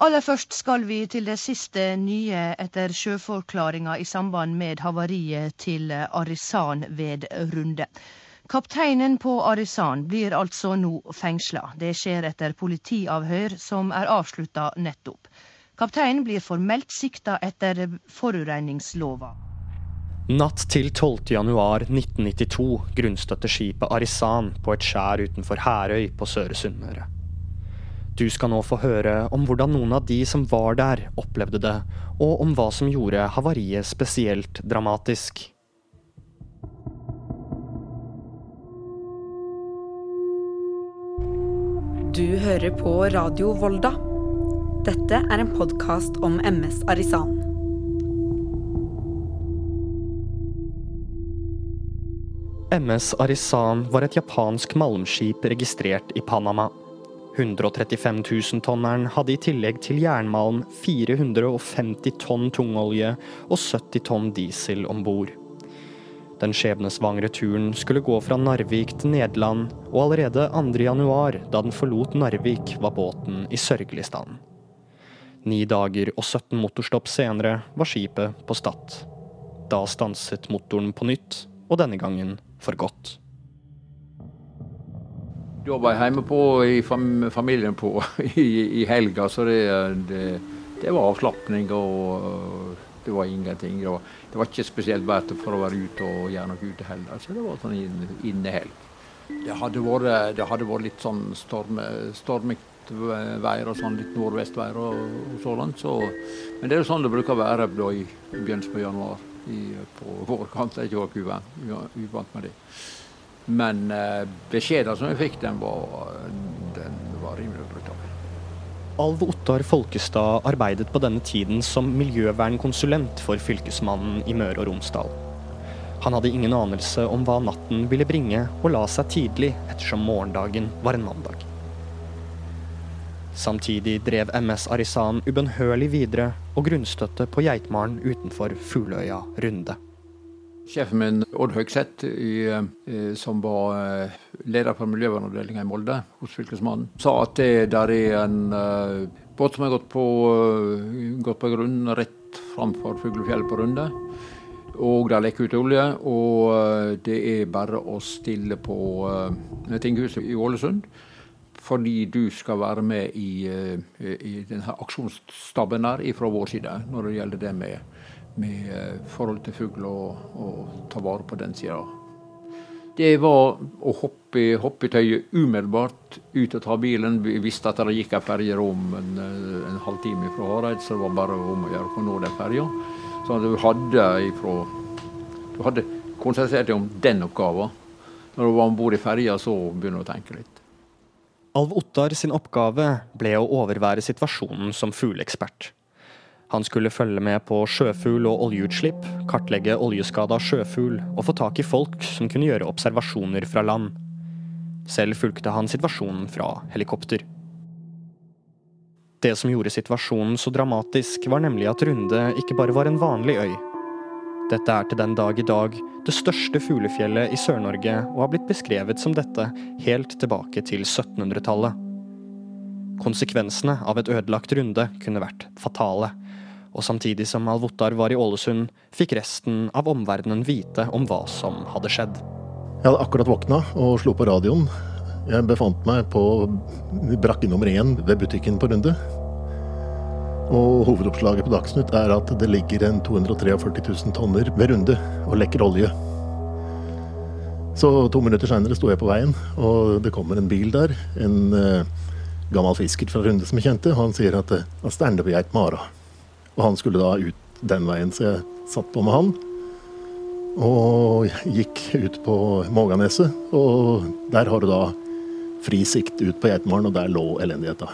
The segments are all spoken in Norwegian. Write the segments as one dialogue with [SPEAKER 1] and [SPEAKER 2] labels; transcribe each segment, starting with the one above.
[SPEAKER 1] Aller først skal vi til det siste nye etter sjøforklaringa i samband med havariet til Arisan ved Runde. Kapteinen på Arisan blir altså nå fengsla. Det skjer etter politiavhør som er avslutta nettopp. Kapteinen blir formelt sikta etter forureiningslova.
[SPEAKER 2] Natt til 12. januar 1992 grunnstøtte skipet Arisan på et skjær utenfor Herøy på Søre Sunnmøre. Du skal nå få høre om hvordan noen av de som var der, opplevde det, og om hva som gjorde havariet spesielt dramatisk.
[SPEAKER 3] Du hører på Radio Volda. Dette er en podkast om MS Arisan.
[SPEAKER 2] MS Arisan var et japansk malmskip registrert i Panama. 135 000-tonneren hadde i tillegg til jernmalm 450 tonn tungolje og 70 tonn diesel om bord. Den skjebnesvangre turen skulle gå fra Narvik til Nederland, og allerede 2. januar, da den forlot Narvik, var båten i sørgelig stand. Ni dager og 17 motorstopp senere var skipet på Stad. Da stanset motoren på nytt, og denne gangen for godt.
[SPEAKER 4] Da var jeg hjemme på, i fam familien på i, i helga, så det, det, det var avslapning og det var ingenting. Det var, det var ikke spesielt verdt for å være ute og gjøre noe ute heller. Så det var sånn innehelg. Det hadde vært, det hadde vært litt sånn storm, stormig vær og sånn, litt nordvestvær og, og sånn. Så, men det er jo sånn det bruker å være da i begynnelsen på januar i, på vårkant. Jeg er ikke uvant med det. Men eh, beskjeden som jeg fikk, den var, den var rimelig brutal.
[SPEAKER 2] Alv Ottar Folkestad arbeidet på denne tiden som miljøvernkonsulent for fylkesmannen i Møre og Romsdal. Han hadde ingen anelse om hva natten ville bringe, og la seg tidlig ettersom morgendagen var en mandag. Samtidig drev MS Arisan ubønnhørlig videre og grunnstøtte på Geitmaren utenfor Fugløya Runde.
[SPEAKER 4] Sjefen min, Odd Høgseth, eh, som var eh, leder for miljøvernavdelinga i Molde hos Fylkesmannen, sa at det der er en uh, båt som har gått på, gått på grunn rett framfor Fuglefjell på Runde. Og det lekker ut olje, og det er bare å stille på tinghuset i Ålesund. Fordi du skal være med i, i denne aksjonsstaben der fra vår side når det gjelder det med med eh, forhold til fugl og, og ta vare på den sida. Det var å hoppe, hoppe i tøyet umiddelbart, ut og ta bilen. Vi visste at det gikk ei ferje om en, eh, en halvtime fra Hareid, så det var bare om å gjøre å nå den ferja. Så du hadde, ifra, du hadde konsentrert deg om den oppgaven. Når du var om bord i ferja, så begynner du å tenke litt.
[SPEAKER 2] Alv Ottar sin oppgave ble å overvære situasjonen som fugleekspert. Han skulle følge med på sjøfugl og oljeutslipp, kartlegge oljeskada sjøfugl og få tak i folk som kunne gjøre observasjoner fra land. Selv fulgte han situasjonen fra helikopter. Det som gjorde situasjonen så dramatisk, var nemlig at Runde ikke bare var en vanlig øy. Dette er til den dag i dag det største fuglefjellet i Sør-Norge, og har blitt beskrevet som dette helt tilbake til 1700-tallet. Konsekvensene av et ødelagt Runde kunne vært fatale og samtidig som Alvotar var i Ålesund, fikk resten av omverdenen vite om hva som hadde skjedd.
[SPEAKER 5] Jeg hadde akkurat våkna og slo på radioen. Jeg befant meg på brakke nummer én ved butikken på Runde. Og hovedoppslaget på Dagsnytt er at det ligger en 243 000 tonner ved Runde og lekker olje. Så to minutter seinere sto jeg på veien, og det kommer en bil der. En uh, gammel fisker fra Runde som jeg kjente. Og han sier at han stender på Geit Mara. Og han skulle da ut den veien, så jeg satt på med han. Og gikk ut på Måganeset, og der har du da fri sikt ut på Geitmaren, og der lå elendigheta.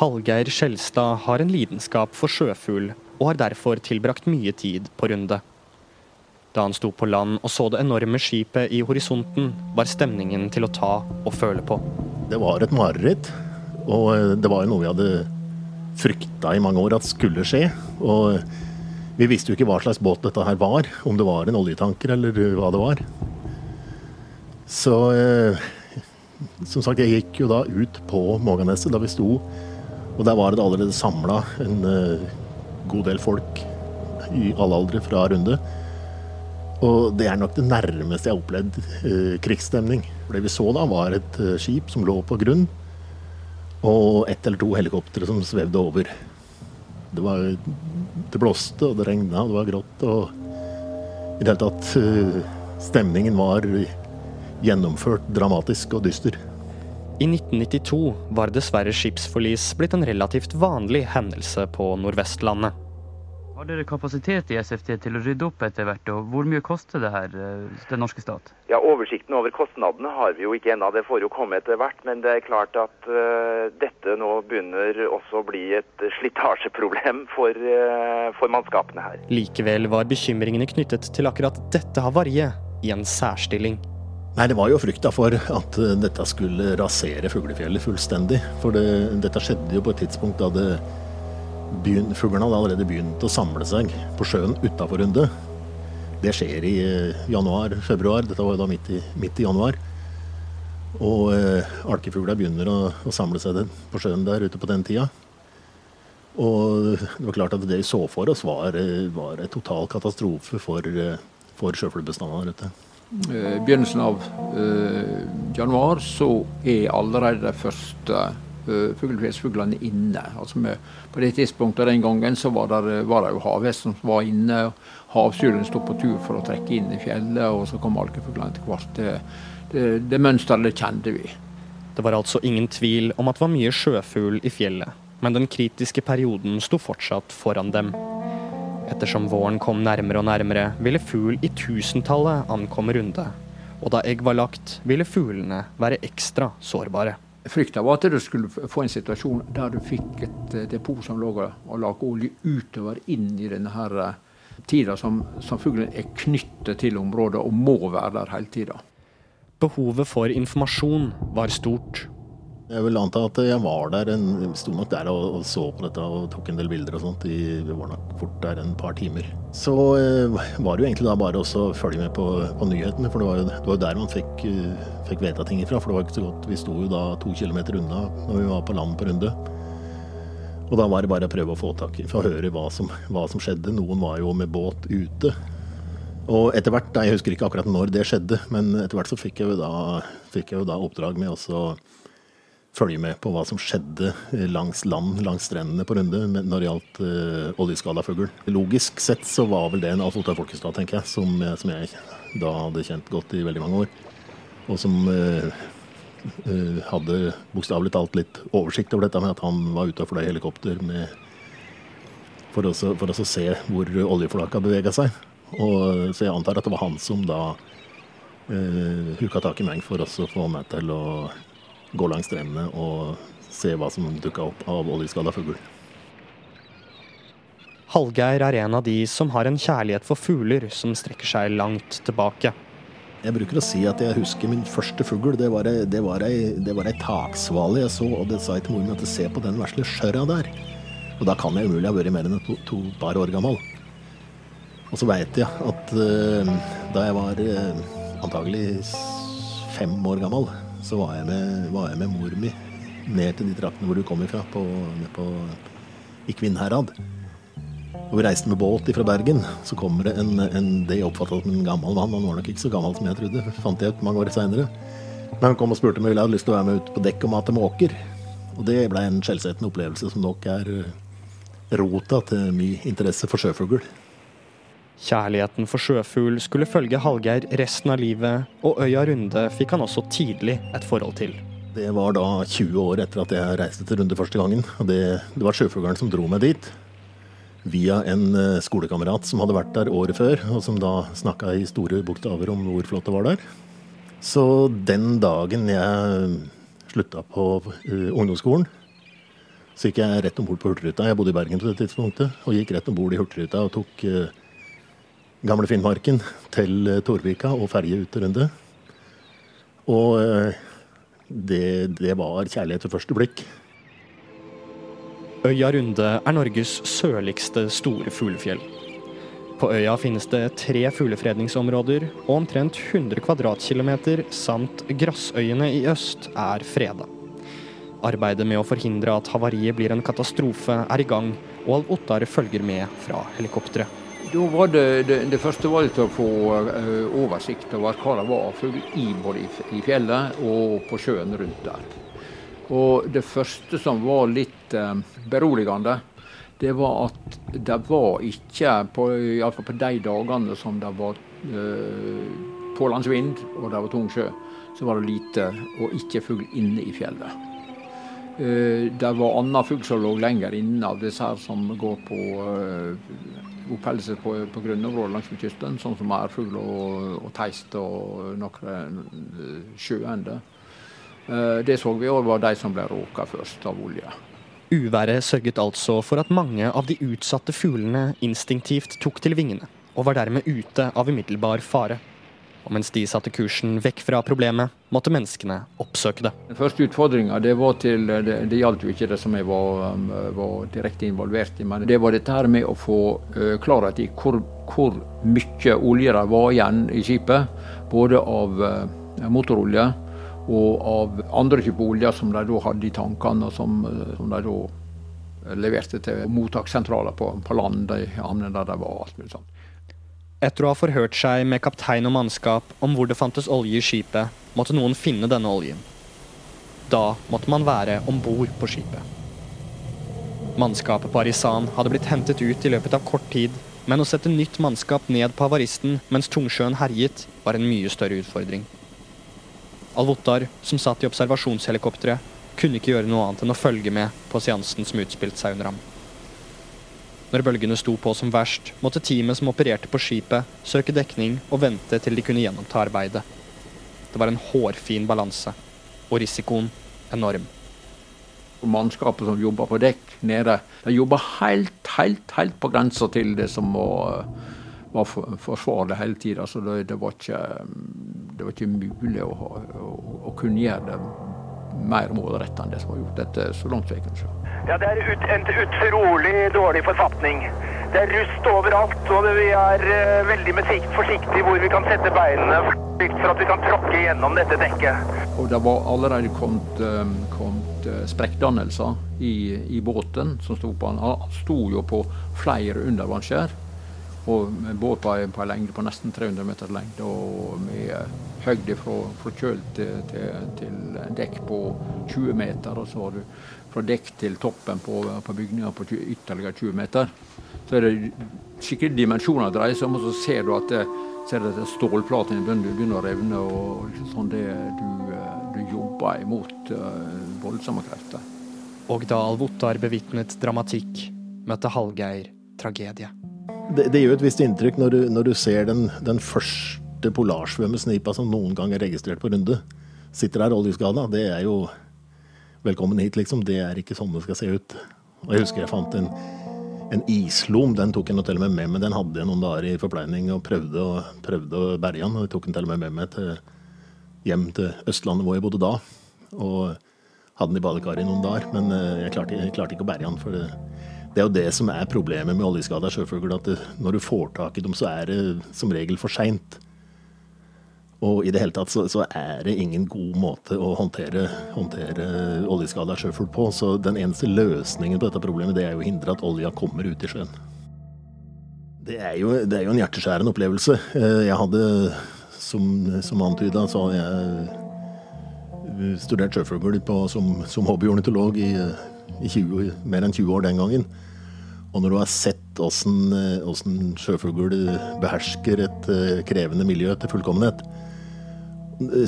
[SPEAKER 2] Hallgeir Skjelstad har en lidenskap for sjøfugl, og har derfor tilbrakt mye tid på runde. Da han sto på land og så det enorme skipet i horisonten, var stemningen til å ta og føle på.
[SPEAKER 5] Det var et mareritt, og det var noe vi hadde frykta i mange år at skulle skje. Og vi visste jo ikke hva slags båt dette her var, om det var en oljetanker eller hva det var. Så eh, som sagt, jeg gikk jo da ut på Måganeset da vi sto, og der var det allerede samla en eh, god del folk i alle aldre fra Runde. Og det er nok det nærmeste jeg har opplevd eh, krigsstemning. For det vi så da, var et uh, skip som lå på grunn, og ett eller to helikoptre som svevde over. Det, var, det blåste, og det regna, og det var grått. Og i det hele tatt uh, Stemningen var gjennomført dramatisk og dyster.
[SPEAKER 2] I 1992 var dessverre skipsforlis blitt en relativt vanlig hendelse på Nordvestlandet.
[SPEAKER 6] Har dere kapasitet i SFT til å rydde opp etter hvert, og hvor mye koster det her eh, den norske stat?
[SPEAKER 7] Ja, Oversikten over kostnadene har vi jo ikke ennå, det får jo komme etter hvert. Men det er klart at uh, dette nå begynner også å bli et slitasjeproblem for, uh, for mannskapene her.
[SPEAKER 2] Likevel var bekymringene knyttet til akkurat dette havariet i en særstilling.
[SPEAKER 5] Nei, Det var jo frykta for at dette skulle rasere fuglefjellet fullstendig. For det, dette skjedde jo på et tidspunkt da det begyn, fuglene hadde allerede begynt å samle seg på sjøen utafor Runde. Det skjer i eh, januar-februar. Dette var jo da midt i, midt i januar. Og eh, alkefugla begynner å, å, samle seg på sjøen der ute på den tida. Og det var klart at det vi så for oss, var, eh, var en total katastrofe for, for sjøfuglbestandene der ute.
[SPEAKER 4] I eh, begynnelsen av uh, januar så er allerede de første uh, fuglefjesfuglene inne. Altså med, på det tidspunktet den gangen så var det, var det jo havhest som var inne. Havsylen sto på tur for å trekke inn i fjellet, og så kom alkefuglene etter hvert. Det, det, det mønsteret kjente vi.
[SPEAKER 2] Det var altså ingen tvil om at det var mye sjøfugl i fjellet, men den kritiske perioden sto fortsatt foran dem. Ettersom våren kom nærmere og nærmere, ville fugl i tusentallet ankomme Runde. Og da egg var lagt, ville fuglene være ekstra sårbare.
[SPEAKER 4] Frykta var at du skulle få en situasjon der du fikk et eh, depot som lå og lage olje utover inn i denne her eh, tida som, som fuglen er knyttet til området og må være der hele tida.
[SPEAKER 2] Behovet for informasjon var stort.
[SPEAKER 5] Jeg vil anta at jeg var der, en, sto nok der og, og, så på dette og tok en del bilder og sånt. I, vi var nok fort der en par timer. Så eh, var det jo egentlig da bare å følge med på, på, nyhetene, for det var det var der man fikk, uh, fikk vite ting ifra. For det var ikke så godt. Vi sto jo da to kilometer unna når vi var på land på Runde. Og da var det bare å prøve å få tak i, for å høre hva som, hva som skjedde. Noen var jo med båt ute. Og etter hvert, jeg husker ikke akkurat når det skjedde, men etter hvert så fikk jeg jo da, fikk jeg jo da oppdrag med også følge med på hva som skjedde langs land, langs strendene på Runde når det gjaldt uh, oljeskada fugl. Logisk sett så var vel det en Alf Ottar Folkestad, tenker jeg, som, som, jeg da hadde kjent godt i veldig mange år. Og som uh, uh, hadde bokstavelig talt litt oversikt over dette med at han var ute og fløy helikopter med, for, å, for å se hvor oljeflaka bevega seg. Og, så jeg antar at det var han som da uh, huka tak i meg for å få meg til å gå langs strendene og se hva som dukka opp av oljeskada fugl.
[SPEAKER 2] Hallgeir er en av de som har en kjærlighet for fugler som strekker seg langt tilbake.
[SPEAKER 5] Jeg bruker å si at jeg husker min første fugl. Det var ei, det var ei, det var ei taksvale jeg så, og det sa jeg til moren min at se på den vesle skjørra der. Og da kan jeg umulig ha vært mer enn to, to par år gammel. Og så veit jeg at uh, da jeg var uh, antagelig fem år gammel, så var jeg med, var jeg med mor mi ned til de traktene hvor du kom ifra, på, på, i Kvinnherad. Og vi reiste med båt fra Bergen. Så kommer det en, en det jeg oppfatta som en gammel mann. Han var nok ikke så gammel som jeg trodde, fant jeg ut mange år seinere. Men han kom og spurte om jeg hadde lyst til å være med ut på dekk og mate måker. Og det ble en skjellsettende opplevelse som nok er eh, rota til mye interesse for sjøfugl.
[SPEAKER 2] Kjærligheten for sjøfugl skulle følge Hallgeir resten av livet, og øya Runde fikk han også tidlig et forhold til.
[SPEAKER 5] Det var da 20 år etter at jeg reiste til Runde første gangen. Det, det var sjøfuglen som dro meg dit. Via en eh, skolekamerat som hadde vært der året før, og som da snakka i store bokstaver om hvor flott det var der. Så den dagen jeg slutta på uh, ungdomsskolen, så gikk jeg rett om bord på Hurtigruta. Jeg bodde i Bergen på det tidspunktet, og gikk rett om bord i Hurtigruta og tok uh, gamle Finnmarken til eh, Torvika og ferje ut Runde. Og eh, det, det var kjærlighet ved første blikk.
[SPEAKER 2] Øya Runde er Norges sørligste store fuglefjell. På øya finnes det tre fuglefredningsområder, og omtrent 100 kvadratkilometer samt Grassøyene i øst er freda. Arbeidet med å forhindre at havariet blir en katastrofe er i gang, og Alv Ottar følger med fra helikopteret.
[SPEAKER 4] Da var det, det, det første var å få uh, oversikt over hva det var fugl i både i fjellet og på sjøen rundt der. Og det første som var litt uh, beroligende, det var at det var ikke, iallfall på de dagene som det var uh, pålandsvind og det var tung sjø, så var det lite og ikke fugl inne i fjellet. Uh, det var annen fugl som lå lenger inne av disse her som går på uh, oppholder seg på, på grunnområder langs kysten, sånn som ærfugl og, og teist og noen sjøender. Eh, det så vi òg var de som ble råka først av olje.
[SPEAKER 2] Uværet sørget altså for at mange av de utsatte fuglene instinktivt tok til vingene, og var dermed ute av umiddelbar fare. Og mens de satte kursen vekk fra problemet, måtte menneskene oppsøke det.
[SPEAKER 4] Den første utfordringa det, det, det gjaldt jo ikke det som jeg var, um, var, direkte involvert i, men det var dette her med å få uh, klarhet i hvor, hvor mye olje det var igjen i skipet. Både av motorolje og av andre typer olje som de da hadde i tankene, og som, som de da leverte til mottakssentraler på, på land, de havnene der de var. alt mulig sånt.
[SPEAKER 2] Etter å ha forhørt seg med kaptein og mannskap om hvor det fantes olje i skipet, måtte noen finne denne oljen. Da måtte man være om bord på skipet. Mannskapet på Arisan hadde blitt hentet ut i løpet av kort tid, men å sette nytt mannskap ned på havaristen mens tungsjøen herjet, var en mye større utfordring. Alvotar, som satt i observasjonshelikopteret, kunne ikke gjøre noe annet enn å følge med på seansen som utspilte seg under ham. Når bølgene sto på som verst, måtte teamet som opererte på skipet, søke dekning og vente til de kunne gjennomta arbeidet. Det var en hårfin balanse, og risikoen enorm.
[SPEAKER 4] Mannskapet som jobba på dekk nede, de jobba helt, helt, helt på grensa til det som var, var forsvarlig hele tida. Så det, det, var ikke, det, var ikke, mulig å, å, å kunne gjøre det mer målretta enn det som var gjort. Dette så langt jeg kunne se.
[SPEAKER 8] Ja, det er ut, en utrolig dårlig forfatning. Det er rust overalt, og vi er uh, veldig forsiktige hvor vi kan sette beinene for at vi kan tråkke gjennom dette dekket.
[SPEAKER 4] Og Det var allerede kommet, uh, kommet uh, sprekkdannelser i, i, båten som sto på. Han sto jo på flere undervannsskjær. Og båt på, på en lengde på nesten 300 meter lengde, og med høyde fra, fra kjøl til, til, til dekk på 20 meter. Og så har du fra dekk til toppen på, på bygninga på 20, ytterligere 20 meter. Så er det skikkelig dimensjoner det dreier seg om, og så ser du at, det, ser du at stålplatene begynner å revne. og liksom sånn det, du, du jobber imot uh, voldsomme krefter.
[SPEAKER 2] Og da Alvotar bevitnet dramatikk, møtte Hallgeir tragedie.
[SPEAKER 5] Det, det gjør et visst inntrykk når du, når du ser den, den første polarsvømmesnipa som noen gang er registrert på runde. Sitter der oljeskada. Det er jo velkommen hit, liksom. Det er ikke sånn det skal se ut. Og jeg husker jeg fant en, en islom. Den tok jeg til og med med men Den hadde jeg noen dager i forpleining og prøvde, og, prøvde å bære den. Jeg tok den til og med med meg til, hjem til Østlandet hvor jeg bodde da. Og hadde den i badekaret i noen dager. Men eh, jeg klarte, jeg klarte ikke å bære den. for det, det er jo det som er problemet med oljeskada sjøfugl. At det, når du får tak i dem, så er det som regel for seint. Og i det hele tatt så, så, er det ingen god måte å håndtere, håndtere oljeskada sjøfugl på. Så den eneste løsningen på dette problemet det er jo å hindre at olja kommer ut i sjøen. Det er jo, det er jo en hjerteskjærende opplevelse. Eh, jeg hadde, som, som antyda, så hadde jeg studert sjøfugl som, som hobbyornitolog i, i 20, mer enn 20 år den gangen. Og når du har sett åssen sjøfugl behersker et eh, krevende miljø til fullkommenhet,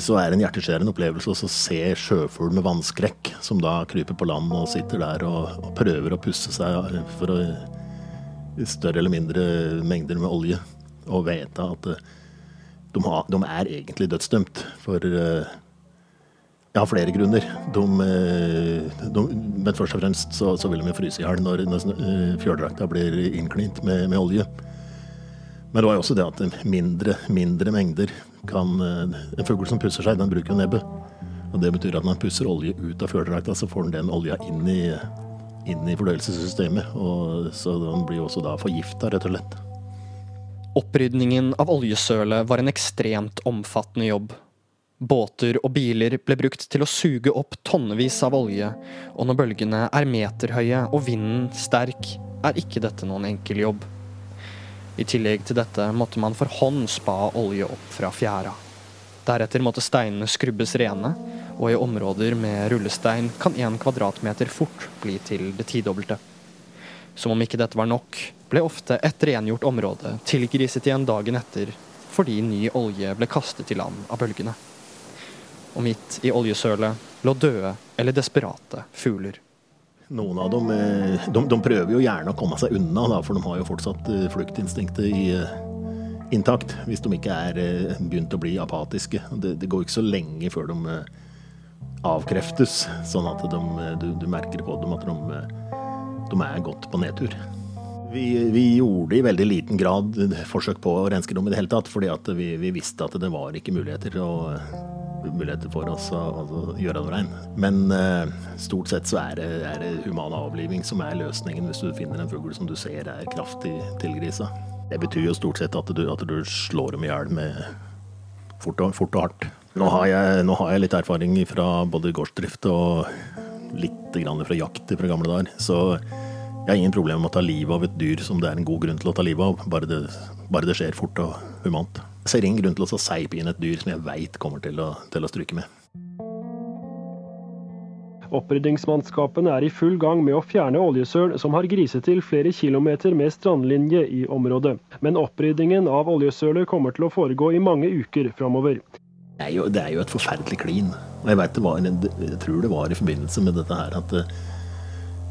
[SPEAKER 5] så er det en hjerteskjærende opplevelse å se sjøfugl med vannskrekk, som da kryper på land og sitter der og, og prøver å pusse seg for å, større eller mindre mengder med olje, og vite at eh, de, har, de er egentlig dødsdømt. For jeg ja, flere grunner. De, eh, de, men først og fremst så, så vil de fryse i hjel når, når fjørdrakta blir innklint med, med olje. Men det var jo også det at mindre, mindre mengder kan eh, En fugl som pusser seg, den bruker nebbet. Og Det betyr at når man pusser olje ut av fjørdrakta, så får den den olja inn i, inn i fordøyelsessystemet. Og så den blir også da forgifta, rett og slett.
[SPEAKER 2] Opprydningen av oljesølet var en ekstremt omfattende jobb. Båter og biler ble brukt til å suge opp tonnevis av olje, og når bølgene er meterhøye og vinden sterk, er ikke dette noen enkel jobb. I tillegg til dette måtte man for hånd spa olje opp fra fjæra. Deretter måtte steinene skrubbes rene, og i områder med rullestein kan én kvadratmeter fort bli til det tidobbelte. Som om ikke dette var nok, ble ofte et rengjort område tilgriset igjen dagen etter fordi ny olje ble kastet i land av bølgene. Og midt i oljesølet lå døde eller desperate fugler.
[SPEAKER 5] Noen av dem eh, de, de, prøver jo gjerne å komme seg unna, da, for de har jo fortsatt eh, fluktinstinktet i, eh, intakt. Hvis de ikke er begynt å bli apatiske. Det, det går ikke så lenge før de avkreftes, sånn at de, du, du, merker på dem at de, de er godt på nedtur. Vi, vi, gjorde i veldig liten grad forsøk på å renske dem i det hele tatt, fordi vi, vi, visste at det var ikke muligheter, å, muligheter for oss å, å gjøre noe rein. Men uh, stort sett så er det, er det human avliving som er løsningen hvis du finner en fugl som du ser er kraftig tilgrisa. Det betyr jo stort sett at du, at du slår dem i hjel fort, fort, og hardt. Nå har, jeg, nå har jeg litt erfaring fra både gårdsdrift og litt fra jakt fra gamle dager. Så jeg har ingen problemer med å ta livet av et dyr som det er en god grunn til å ta livet av, bare det, bare det skjer fort og humant. Ser ingen grunn til å seipe inn et dyr som jeg veit kommer til å, til å stryke med.
[SPEAKER 9] Oppryddingsmannskapene er i full gang med å fjerne oljesøl som har griset til flere kilometer med strandlinje i området. Men oppryddingen av oljesølet kommer til å foregå i mange uker framover.
[SPEAKER 5] Det, det er jo, et forferdelig klin. Og jeg, vet det var, jeg tror det var i forbindelse med dette her at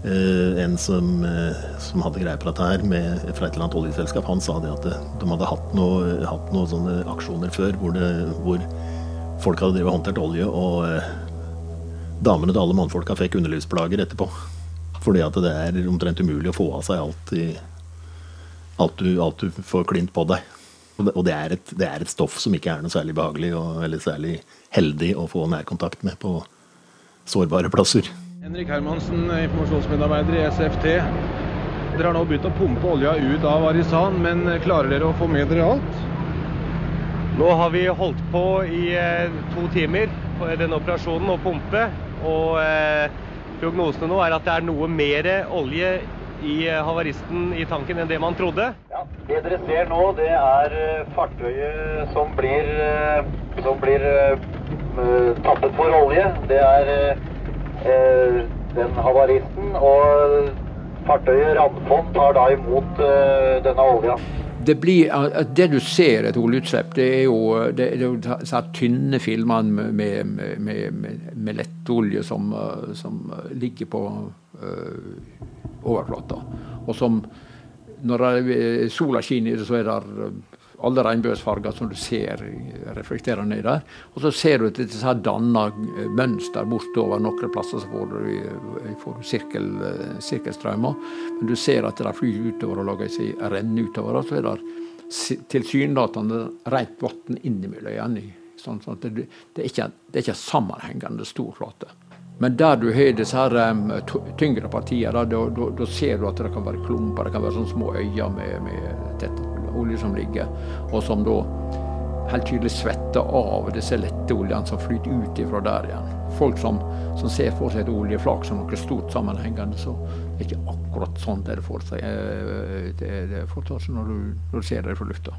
[SPEAKER 5] en som, uh, som, hadde greie på dette her med, fra et eller annet oljeselskap, han sa det at eh, de hadde hatt noen sånne aksjoner før hvor, det, hvor folk hadde drevet håndtert olje, og damene til alle mannfolka fikk underlivsplager etterpå. Fordi at det er omtrent umulig å få av seg alt, i, alt, du, alt du, får klint på deg. Og, det, og det, er et, det, er et, stoff som ikke er noe særlig behagelig og, eller særlig heldig å få nærkontakt med på sårbare plasser.
[SPEAKER 10] Henrik Hermansen, informasjonsmedarbeider i SFT. Dere har nå begynt å pumpe olja ut av Arisan, men klarer dere å få med dere alt?
[SPEAKER 11] Nå har vi holdt på i eh, to timer for denne operasjonen å pumpe. Og eh, prognosene nå er at det er noe mer olje i eh, havaristen i tanken enn det man trodde.
[SPEAKER 12] Ja, det dere ser nå, det er eh, fartøyet som blir, som blir tappet for olje. Det er den havaristen. Og fartøyet Randfond tar da imot eh, denne olja.
[SPEAKER 4] Det, blir, det du ser et oljeutslipp, det er jo, det, det er jo tynne filmer med, med, med, med lettolje som, som, ligger på øh, overflata. Og som når sola skinner, så er det alle regnbuesfarger som du ser reflekterer ned der. Og så ser du at dette danner mønster bortover noen plasser. Så får du, eh, får du sirkel, eh, sirkelstrømmer. Men du ser at de flyr utover og lager seg renner utover. Og så er det tilsynelatende rent vann innimellom igjen. Sånn, sånn det, det, er ikke, det er ikke sammenhengende stor flate. Men der du har disse her, um, tyngre partiene, da, da, da, ser du at det kan være klumper, det kan være sånne små øyer med, med tett olje som ligger, og som da helt tydelig svetter av disse lette oljene som flyter ut ifra der igjen. Folk som, som ser for seg et oljeflak som noe stort sammenhengende, så det er ikke akkurat sånn det er seg, eh, det, det seg når du ser det fra lufta.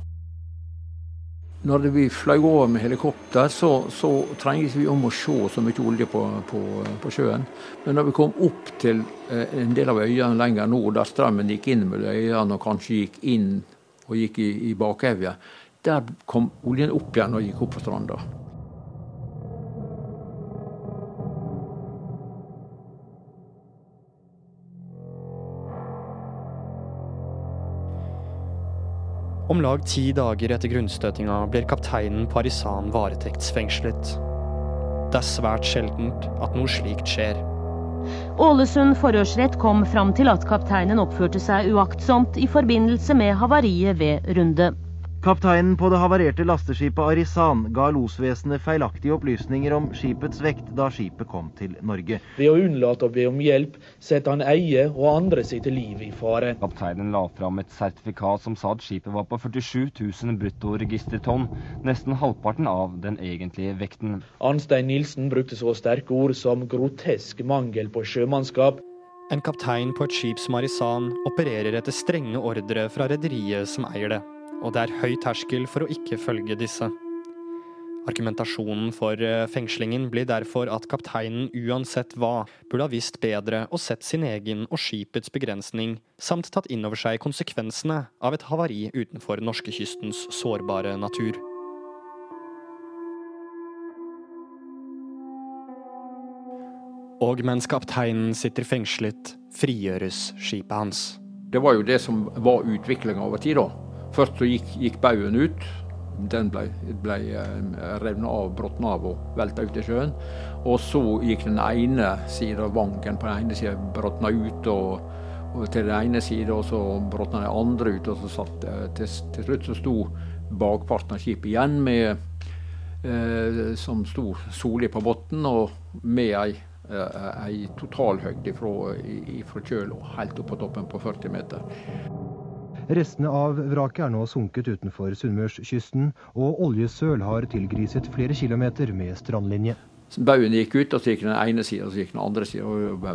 [SPEAKER 4] Når vi fløy over med helikopter, så, så trengte vi om å se så mye olje på, på, på, sjøen. Men når vi kom opp til eh, en del av øyene lenger nord, der strømmen gikk inn mellom øyene og kanskje gikk inn og gikk i, i bakevja. Der kom oljen opp igjen og gikk opp på stranda.
[SPEAKER 2] Om lag ti dager etter grunnstøtinga blir kapteinen på Arisan varetektsfengslet. Det er svært sjeldent at noe slikt skjer.
[SPEAKER 13] Ålesund forhørsrett kom fram til at kapteinen oppførte seg uaktsomt i forbindelse med havariet ved Runde.
[SPEAKER 14] Kapteinen på det havarerte lasteskipet Arisan ga losvesenet feilaktige opplysninger om skipets vekt da skipet kom til Norge.
[SPEAKER 15] Ved å unnlate å be om hjelp, setter han eie og andre sitt liv i fare.
[SPEAKER 16] Kapteinen la fram et sertifikat som sa at skipet var på 47 000 bruttoregistertonn, nesten halvparten av den egentlige vekten.
[SPEAKER 15] Arnstein Nilsen brukte så sterke ord som grotesk mangel på sjømannskap.
[SPEAKER 2] En kaptein på et skip som Arisan opererer etter strenge ordre fra rederiet som eier det og det er høy terskel for å ikke følge disse. Argumentasjonen for eh, fengslingen blir derfor at kapteinen uansett hva burde ha visst bedre og sett sin egen og skipets begrensning, samt tatt inn over seg konsekvensene av et havari utenfor norskekystens sårbare natur. Og mens kapteinen sitter fengslet, frigjøres skipet hans.
[SPEAKER 4] Det var jo det som var utviklinga over tid, da. Først så gikk, gikk baugen ut. Den ble, ble eh, revna av, brått av og velta ut i sjøen. Og så gikk den ene sida, vanken på den ene sida, bråtna ut og, og til den ene sida, og så bråtna den andre ut. og så satt, eh, til, til slutt så sto bakparten av skipet igjen med eh, som sto solig på bunnen, og med ei, eh, ei totalhøyde fra kjøl og helt opp på toppen på 40 meter.
[SPEAKER 17] Restene av vraket er nå sunket utenfor Sunnmørskysten, og oljesøl har tilgriset flere kilometer med strandlinje.
[SPEAKER 4] Baugen gikk ut, og så gikk den ene sida og så gikk den andre sida og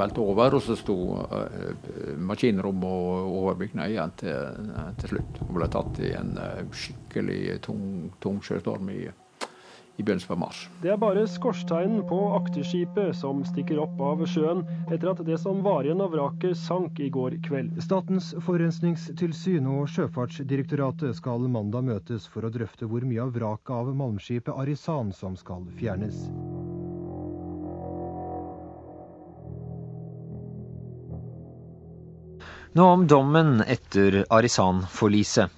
[SPEAKER 4] velte over. Og så sto uh, maskinrommet og overbygningen igjen til, til, slutt. Og ble tatt i en uh, skikkelig tung, tung sjøstorm i i begynnelsen av mars.
[SPEAKER 9] Det er bare skorsteinen på akterskipet som stikker opp av sjøen, etter at det som var igjen av vraket sank i går kveld.
[SPEAKER 17] Statens forurensningstilsyn og Sjøfartsdirektoratet skal mandag møtes for å drøfte hvor mye av vraket av malmskipet Arisan som skal fjernes.
[SPEAKER 18] Nå om dommen etter Arisan-forliset.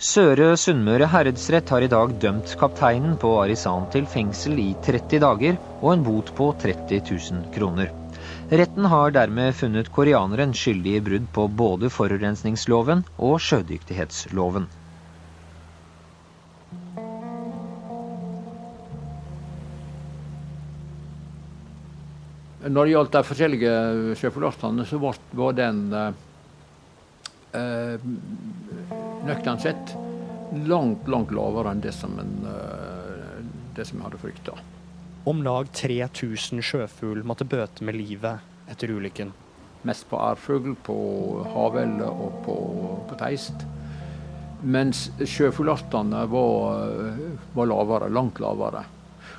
[SPEAKER 18] Søre Sunnmøre herredsrett har i dag dømt kapteinen på Arisan til fengsel i 30 dager og en bot på 30 000 kroner. Retten har dermed funnet koreaneren skyldig i brudd på både forurensningsloven og sjødyktighetsloven.
[SPEAKER 4] Når det gjaldt de forskjellige sjøforlastene, så var den eh, eh, nøkternt sett langt, langt lavere enn det som, en, eh, det som jeg hadde frykta.
[SPEAKER 2] Om lag 3000 sjøfugl måtte bøte med livet etter ulykken.
[SPEAKER 4] Mest på ærfugl, på havelle og på, på teist. Mens sjøfuglartene var, var, lavere, langt lavere.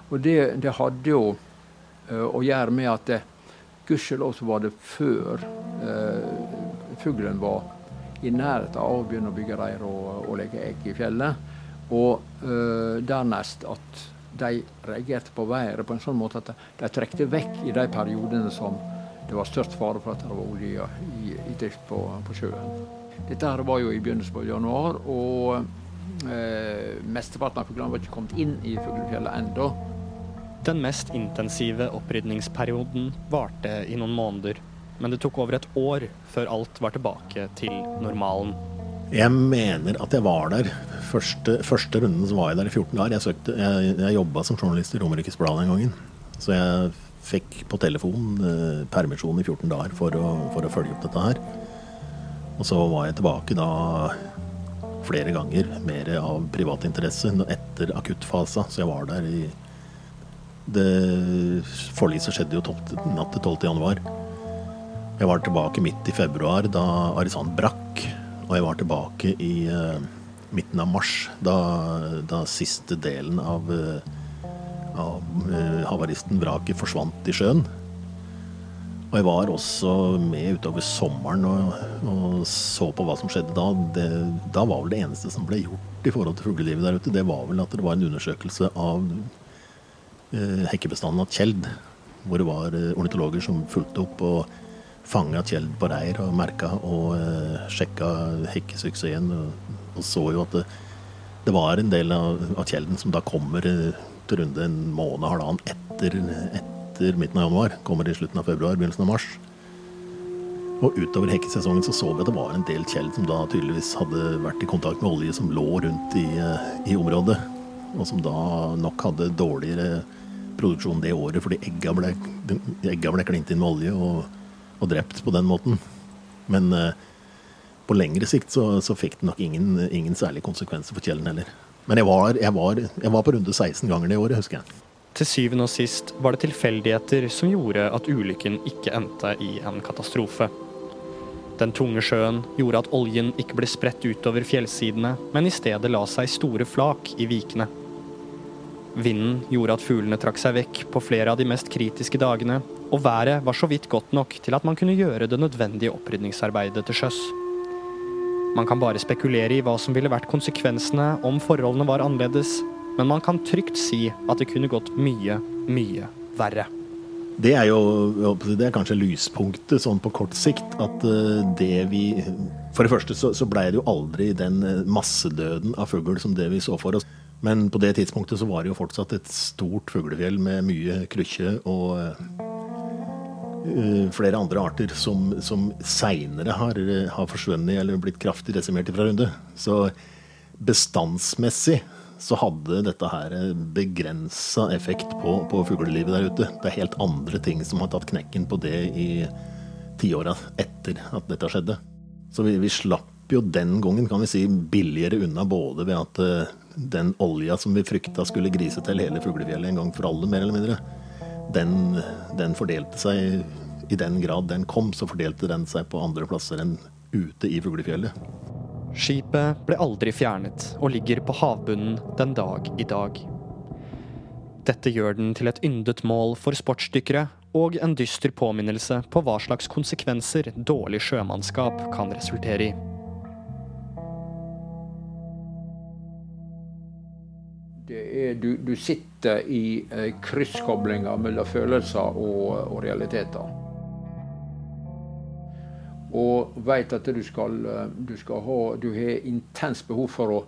[SPEAKER 4] Og det, det hadde jo uh, å gjøre med at gudskjelov så var det før uh, fuglen var i nærheten av å begynne å bygge reir og, og legge egg i fjellet. Og øh, dernest at de reagerte på været på en sånn måte at de, trekte vekk i de periodene som det var størst fare for at det var olje i, i drift på, på, sjøen. Dette her var jo i begynnelsen av januar, og øh, mesteparten av fuglene var ikke kommet inn i fuglefjellet ennå.
[SPEAKER 2] Den mest intensive opprydningsperioden varte i noen måneder men det tok over et år før alt var tilbake til normalen.
[SPEAKER 5] Jeg mener at jeg var der. Første, første runden så var jeg der i 14 dager. Jeg, søkte, jeg, jeg jobba som journalist i Romerikes Blad den gangen. Så jeg fikk på telefon eh, permisjon i 14 dager for å, for å, følge opp dette her. Og så var jeg tilbake da flere ganger, mer av privat interesse, etter akuttfasa. Så jeg var der i det Forliset skjedde jo 12, natt til 12. januar. Jeg var tilbake midt i februar da Arizan brakk. Og jeg var tilbake i uh, midten av mars, da, da siste delen av, uh, av uh, havaristen vraket forsvant i sjøen. Og jeg var også med utover sommeren og, og så på hva som skjedde da. Det, da var vel det eneste som ble gjort i forhold til fuglelivet der ute, det var vel at det var en undersøkelse av hekkebestanden av Tjeld. Hvor det var ornitologer som fulgte opp og fanga Kjeld på reir og merka og uh, sjekka hekkesuksessen. Og, og, så jo at det, det, var en del av, av Kjelden som da kommer uh, til runde en måned, halvannen etter, etter midten av januar. Kommer i slutten av februar, begynnelsen av mars. Og utover hekkesesongen så så vi at det var en del kjeld som da tydeligvis hadde vært i kontakt med olje som lå rundt i, eh, i området. Og som da nok hadde dårligere produksjon det året fordi egga ble, ble klint inn med olje og, og, drept på den måten. Men eh, på lengre sikt så, så fikk det nok ingen, ingen særlige konsekvenser for kjellen heller. Men jeg var, jeg, var, jeg var på runde 16 ganger det året, husker jeg.
[SPEAKER 2] Til syvende og sist var det tilfeldigheter som gjorde at ulykken ikke endte i en katastrofe. Den tunge sjøen gjorde at oljen ikke ble spredt utover fjellsidene, men i stedet la seg store flak i vikene. Vinden gjorde at fuglene trakk seg vekk på flere av de mest kritiske dagene, og været var så vidt godt nok til at man kunne gjøre det nødvendige opprydningsarbeidet til sjøs. Man kan bare spekulere i hva som ville vært konsekvensene om forholdene var annerledes, men man kan trygt si at det kunne gått mye, mye verre.
[SPEAKER 5] Det er jo det er kanskje lyspunktet sånn på kort sikt. At eh, det vi For det første så, så blei det jo aldri den eh, massedøden av fugl som det vi så for oss. Men på det tidspunktet så var det jo fortsatt et stort fuglefjell med mye krykkje og uh, flere andre arter som, som seinere har, har forsvunnet eller blitt kraftig desimert fra runde. Så bestandsmessig så hadde dette her begrensa effekt på, på fuglelivet der ute. Det er helt andre ting som har tatt knekken på det i tiåra etter at dette skjedde. Så vi, vi, slapp jo den gangen, kan vi si, billigere unna både ved at den olja som vi frykta skulle grise til hele fuglefjellet en gang for alle, mer eller mindre, den, den fordelte seg i den grad den kom, så fordelte den seg på andre plasser enn ute i fuglefjellet.
[SPEAKER 2] Skipet ble aldri fjernet og ligger på havbunnen den dag i dag. Dette gjør den til et yndet mål for sportsdykkere og en dyster påminnelse på hva slags konsekvenser dårlig sjømannskap kan resultere i.
[SPEAKER 4] du, du, sitter i eh, krysskoblinger mellom følelser og, og realiteter og veit at du skal, eh, du skal ha Du har intenst behov for å,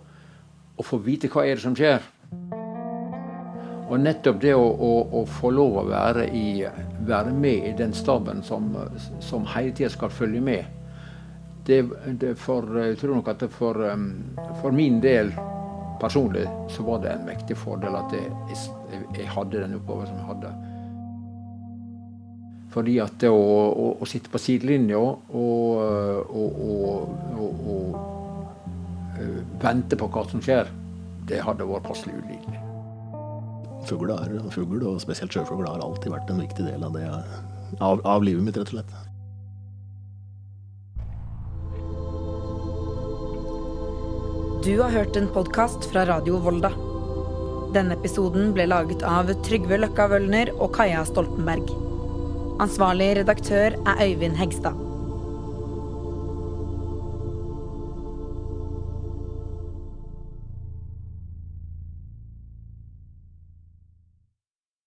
[SPEAKER 4] å, få vite hva er det som skjer. Og nettopp det å, å, å få lov å være, i, være, med i den staben som, som hele tida skal følge med, det, det for, jeg tror nok at for, eh, for, min del personlig så var det en mektig fordel at jeg, jeg, jeg hadde den oppgaven som jeg hadde. Fordi at det å, å, å sitte på sidelinja og, og, og, eh, vente på hva som skjer, det hadde vært passelig ulidelig.
[SPEAKER 5] Fugl, og spesielt sjøfugl, har alltid vært en viktig del av, det, av, av livet mitt, rett og slett.
[SPEAKER 3] Du har hørt en podkast fra Radio Volda. Denne episoden ble laget av Trygve Løkka Wølner og Kaja Stoltenberg. Ansvarlig redaktør er Øyvind Hegstad.